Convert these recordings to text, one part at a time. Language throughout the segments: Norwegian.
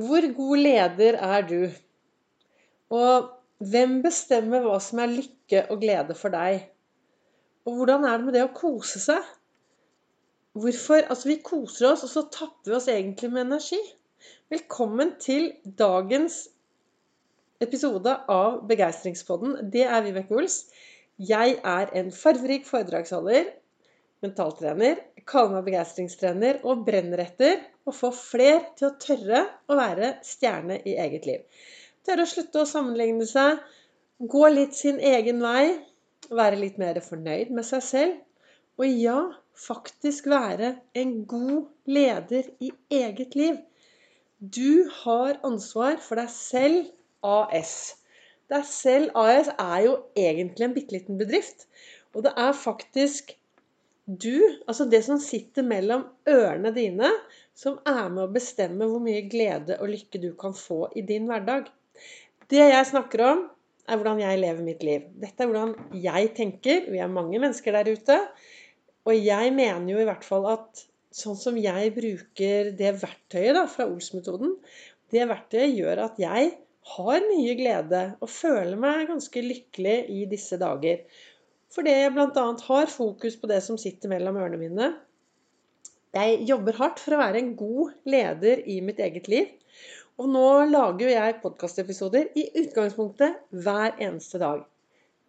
Hvor god leder er du? Og hvem bestemmer hva som er lykke og glede for deg? Og hvordan er det med det å kose seg? Hvorfor? Altså, vi koser oss, og så tapper vi oss egentlig med energi. Velkommen til dagens episode av Begeistringspodden. Det er Vibeke Ols. Jeg er en farverik foredragsholder, mentaltrener, kaller meg begeistringstrener og brenner etter å få fler til å tørre å være stjerne i eget liv. Tørre å slutte å sammenligne seg, gå litt sin egen vei, være litt mer fornøyd med seg selv. Og ja, faktisk være en god leder i eget liv. Du har ansvar for deg selv AS. Deg selv AS er jo egentlig en bitte liten bedrift. Og det er faktisk du, altså det som sitter mellom ørene dine, som er med å bestemme hvor mye glede og lykke du kan få i din hverdag. Det jeg snakker om, er hvordan jeg lever mitt liv. Dette er hvordan jeg tenker. Vi er mange mennesker der ute. Og jeg mener jo i hvert fall at sånn som jeg bruker det verktøyet da, fra Ols-metoden, det verktøyet gjør at jeg har mye glede og føler meg ganske lykkelig i disse dager. Fordi jeg bl.a. har fokus på det som sitter mellom ørene mine. Jeg jobber hardt for å være en god leder i mitt eget liv. Og nå lager jo jeg podkastepisoder i utgangspunktet hver eneste dag.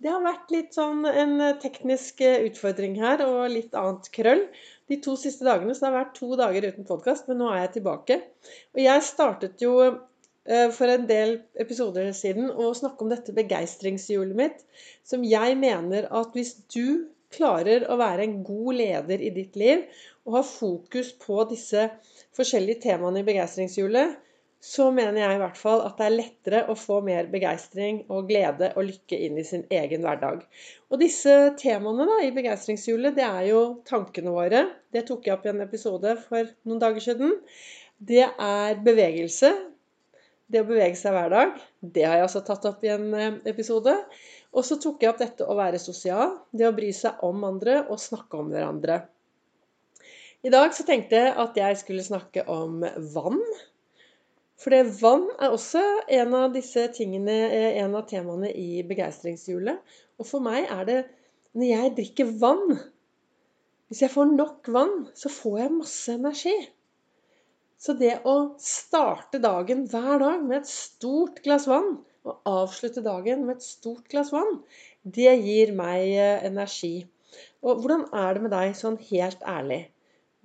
Det har vært litt sånn en teknisk utfordring her og litt annet krøll. De to siste dagene så det har vært to dager uten podkast, men nå er jeg tilbake. Og jeg startet jo Eh, for en del episoder siden å snakke om dette begeistringshjulet mitt, som jeg mener at hvis du klarer å være en god leder i ditt liv og har fokus på disse forskjellige temaene i begeistringshjulet, så mener jeg i hvert fall at det er lettere å få mer begeistring og glede og lykke inn i sin egen hverdag. Og disse temaene da, i begeistringshjulet, det er jo tankene våre. Det tok jeg opp i en episode for noen dager siden. Det er bevegelse. Det å bevege seg hver dag, det har jeg også tatt opp i en eh, episode. Og så tok jeg opp dette å være sosial, det å bry seg om andre og snakke om hverandre. I dag så tenkte jeg at jeg skulle snakke om vann. For det vann er også en av disse tingene, eh, en av temaene i begeistringshjulet. Og for meg er det når jeg drikker vann Hvis jeg får nok vann, så får jeg masse energi. Så det å starte dagen hver dag med et stort glass vann, og avslutte dagen med et stort glass vann, det gir meg eh, energi. Og hvordan er det med deg sånn helt ærlig?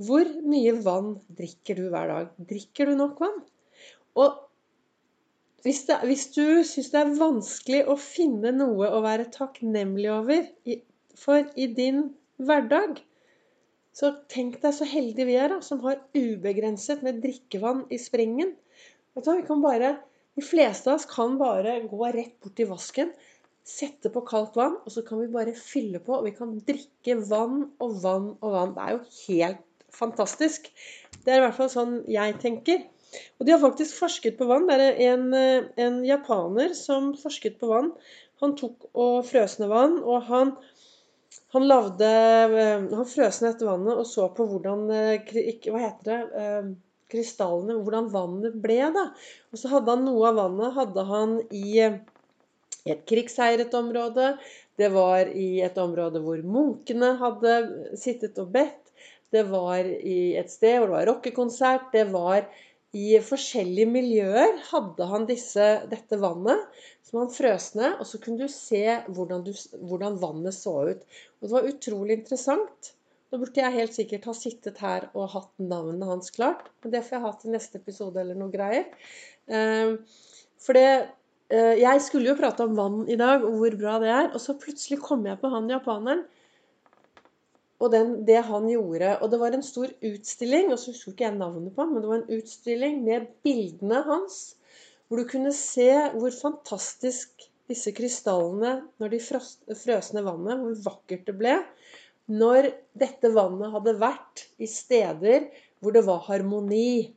Hvor mye vann drikker du hver dag? Drikker du nok vann? Og hvis, det, hvis du syns det er vanskelig å finne noe å være takknemlig over for i din hverdag, så tenk deg så heldige vi er, da, som har ubegrenset med drikkevann i springen. vi kan bare, De fleste av oss kan bare gå rett bort til vasken, sette på kaldt vann, og så kan vi bare fylle på. Og vi kan drikke vann og vann og vann. Det er jo helt fantastisk. Det er i hvert fall sånn jeg tenker. Og de har faktisk forsket på vann. Det er en, en japaner som forsket på vann. Han tok og frøsne vann, og han han lagde eh, Han frøs ned vannet og så på hvordan eh, Hva heter det? Eh, krystallene Hvordan vannet ble, da. Og så hadde han noe av vannet hadde han i et krigsheiret område. Det var i et område hvor munkene hadde sittet og bedt. Det var i et sted hvor det var rockekonsert. Det var i forskjellige miljøer hadde han disse, dette vannet som han frøs ned. Og så kunne du se hvordan, du, hvordan, vannet så ut. Og det var utrolig interessant. Nå burde jeg helt sikkert ha sittet her og hatt navnet hans klart. Men det får jeg ha til neste episode eller noe greier. Ehm, for det eh, Jeg skulle jo prate om vann i dag, og hvor bra det er. Og så plutselig kom jeg på han japaneren og den, det han gjorde. Og det var en stor utstilling, og så husker ikke jeg navnet på men det var en utstilling med bildene hans. Hvor du kunne se hvor fantastisk disse krystallene når de frøs ned vannet, hvor vakkert det ble. Når dette vannet hadde vært i steder hvor det var harmoni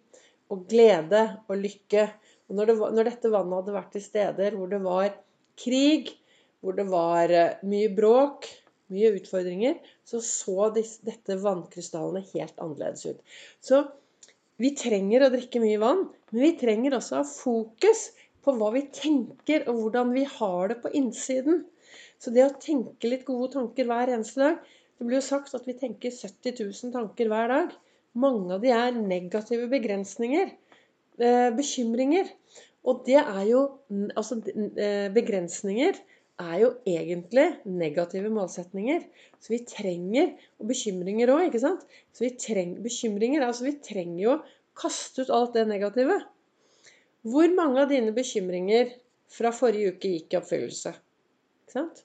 og glede og lykke. Og når, det var, når dette vannet hadde vært i steder hvor det var krig, hvor det var eh, mye bråk, mye utfordringer, så så dette vannkrystallene helt annerledes ut. Så vi trenger å drikke mye vann, men vi trenger også å ha fokus på hva vi tenker, og hvordan vi har det på innsiden. Så det å tenke litt gode tanker hver eneste dag Det blir jo sagt at vi tenker 70 000 tanker hver dag. Mange av de er negative begrensninger. Eh, bekymringer. Og det er jo Altså, eh, begrensninger er jo egentlig negative målsetninger. Så vi trenger Og bekymringer òg, ikke sant? Så vi trenger bekymringer. Altså vi trenger jo å kaste ut alt det negative. Hvor mange av dine bekymringer fra forrige uke gikk i oppfyllelse? Ikke sant?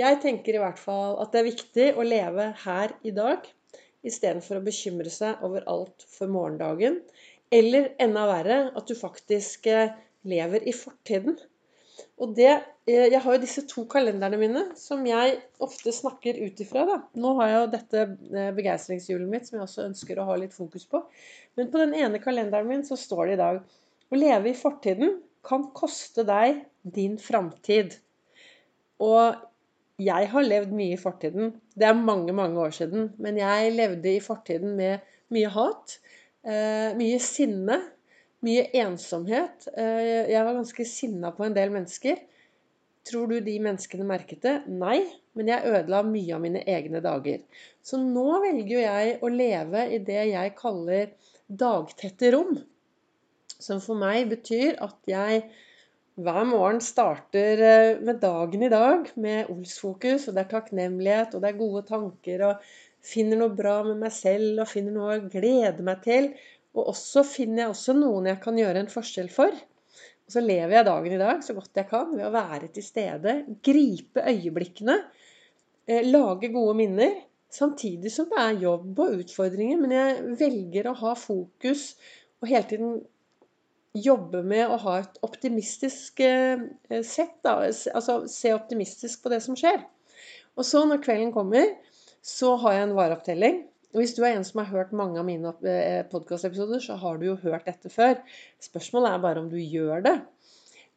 Jeg tenker i hvert fall at det er viktig å leve her i dag istedenfor å bekymre seg over alt for morgendagen. Eller enda verre at du faktisk eh, lever i fortiden. Og det, eh, Jeg har jo disse to kalenderne mine som jeg ofte snakker ut ifra. da. Nå har jeg jo dette eh, begeistringshjulet mitt som jeg også ønsker å ha litt fokus på. Men på den ene kalenderen min så står det i dag å leve i fortiden kan koste deg din framtid. Og jeg har levd mye i fortiden. Det er mange, mange år siden. Men jeg levde i fortiden med mye hat, eh, mye sinne, mye ensomhet. Eh, jeg var ganske sinna på en del mennesker. Tror du de menneskene merket det? Nei. Men jeg ødela mye av mine egne dager. Så nå velger jeg å leve i det jeg kaller dagtette rom. Som for meg betyr at jeg hver morgen starter eh, med dagen i dag, med Ols-fokus, og det er takknemlighet, og det er gode tanker, og finner noe bra med meg selv, og finner noe å glede meg til. Og også finner jeg også noen jeg kan gjøre en forskjell for. Og så lever jeg dagen i dag så godt jeg kan ved å være til stede, gripe øyeblikkene, eh, lage gode minner. Samtidig som det er jobb og utfordringer. Men jeg velger å ha fokus og hele tiden jobbe med å ha et optimistisk eh, sett. Da. Altså se optimistisk på det som skjer. Og så når kvelden kommer, så har jeg en vareopptelling. Og hvis du er en som har hørt mange av mine eh, podkastepisoder, så har du jo hørt dette før. Spørsmålet er bare om du gjør det.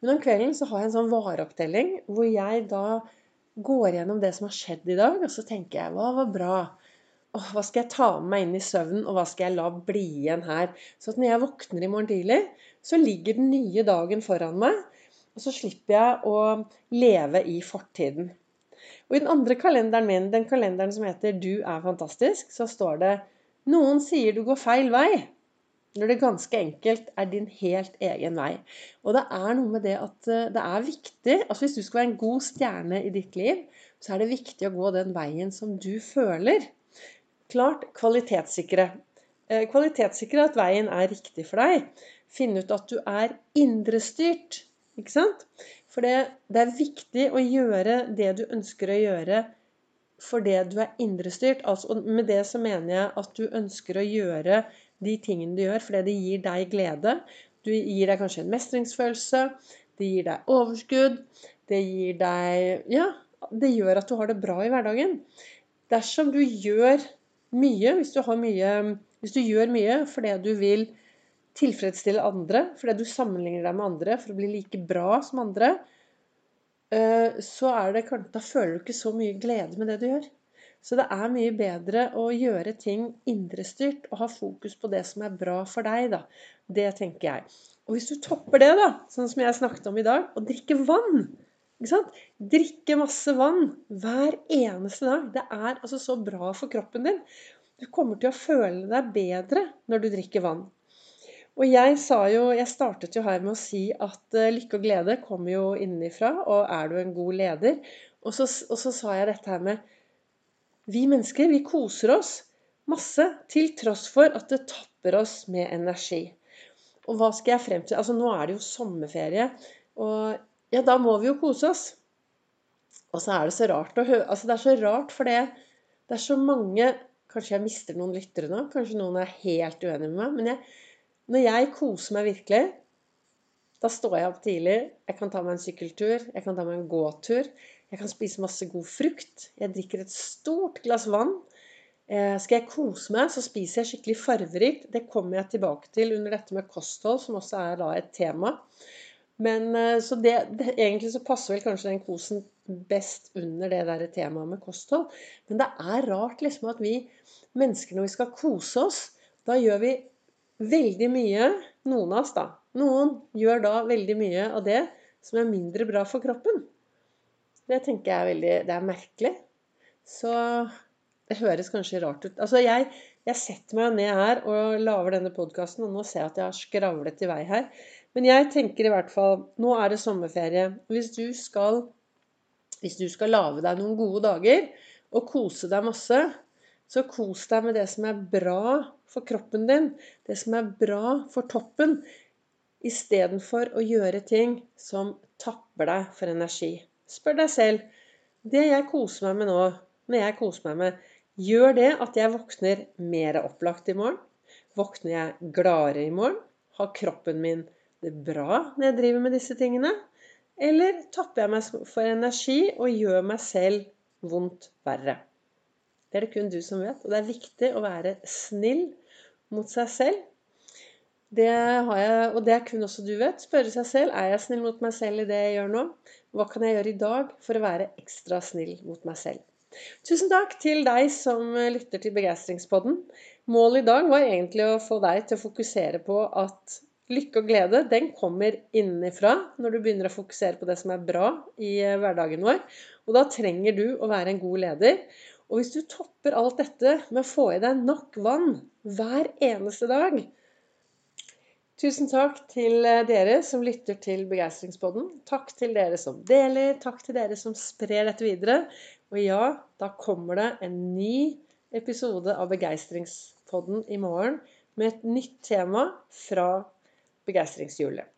Men om kvelden så har jeg en sånn vareopptelling hvor jeg da går gjennom det som har skjedd i dag, og så tenker jeg hva var bra? Åh, hva skal jeg ta med meg inn i søvnen, og hva skal jeg la bli igjen her? Så at når jeg våkner i morgen tidlig, så ligger den nye dagen foran meg. Og så slipper jeg å leve i fortiden. Og i den andre kalenderen min, den kalenderen som heter 'Du er fantastisk', så står det 'Noen sier du går feil vei'. Når det ganske enkelt er din helt egen vei. Og det er noe med det at eh, det er viktig altså Hvis du skal være en god stjerne i ditt liv, så er det viktig å gå den veien som du føler. Klart kvalitetssikre. Eh, kvalitetssikre at veien er riktig for deg. Finne ut at du er indrestyrt. Ikke sant? For det, det, er viktig å gjøre det du ønsker å gjøre for det du er indrestyrt. Altså, med det så mener jeg at du ønsker å gjøre de tingene du gjør fordi det gir deg glede. Du gir deg kanskje en mestringsfølelse. Det gir deg overskudd. Det gir deg Ja, det gjør at du har det bra i hverdagen. Dersom du gjør mye, hvis du, mye, hvis du gjør mye fordi du vil tilfredsstille andre fordi du sammenligner deg med andre for å bli like bra som andre, eh, så er det Da føler du ikke så mye glede med det du gjør. Så det er mye bedre å gjøre ting indrestyrt og ha fokus på det som er bra for deg, da. Det tenker jeg. Og hvis du topper det, da, sånn som jeg snakket om i dag, å drikke vann ikke sant? Drikke masse vann hver eneste dag. Det er altså så bra for kroppen din. Du kommer til å føle deg bedre når du drikker vann. Og jeg sa jo Jeg startet jo her med å si at uh, lykke og glede kommer jo innenfra, og er du en god leder? Og så, og så sa jeg dette her med Vi mennesker, vi koser oss masse til tross for at det tapper oss med energi. Og hva skal jeg frem til? Altså nå er det jo sommerferie, og ja, da må vi jo kose oss. Og så er det så rart å høre Altså det er så rart, for det, er så mange Kanskje jeg mister noen lyttere nå, kanskje noen er helt uenige med meg. men jeg når jeg koser meg virkelig, da står jeg opp tidlig. Jeg kan ta meg en sykkeltur, jeg kan ta meg en gåtur. Jeg kan spise masse god frukt. Jeg drikker et stort glass vann. Eh, skal jeg kose meg, så spiser jeg skikkelig farverikt. Det kommer jeg tilbake til under dette med kosthold, som også er da et tema. Men eh, så det, det, Egentlig så passer vel kanskje den kosen best under det der temaet med kosthold. Men det er rart liksom at vi mennesker, når vi skal kose oss, da gjør vi veldig mye Noen av oss, da. Noen gjør da veldig mye av det som er mindre bra for kroppen. Det tenker jeg er veldig Det er merkelig. Så det høres kanskje rart ut. Altså, jeg, jeg setter meg ned her og lager denne podkasten, og nå ser jeg at jeg har skravlet i vei her. Men jeg tenker i hvert fall Nå er det sommerferie. Hvis du skal, hvis skal lage deg noen gode dager og kose deg masse, så kos deg med det som er bra for kroppen din, det som er bra for toppen, istedenfor å gjøre ting som tapper deg for energi. Spør deg selv det jeg koser meg med nå, når jeg koser meg med, gjør det at jeg våkner mer opplagt i morgen? Våkner jeg gladere i morgen? Har kroppen min det bra når jeg driver med disse tingene? Eller tapper jeg meg for energi og gjør meg selv vondt verre? Det er det kun du som vet. Og det er viktig å være snill mot seg selv. Det har jeg, og det er kun også du vet. Spørre seg selv er jeg snill mot meg selv i det jeg gjør nå. Hva kan jeg gjøre i dag for å være ekstra snill mot meg selv? Tusen takk til deg som lytter til Begeistringspodden. Målet i dag var egentlig å få deg til å fokusere på at lykke og glede den kommer innenfra når du begynner å fokusere på det som er bra i hverdagen vår. Og da trenger du å være en god leder. Og hvis du topper alt dette med å få i deg nok vann hver eneste dag Tusen takk til eh, dere som lytter til Begeistringspodden. Takk til dere som deler. Takk til dere som sprer dette videre. Og ja, da kommer det en ny episode av Begeistringspodden i morgen med et nytt tema fra begeistringshjulet.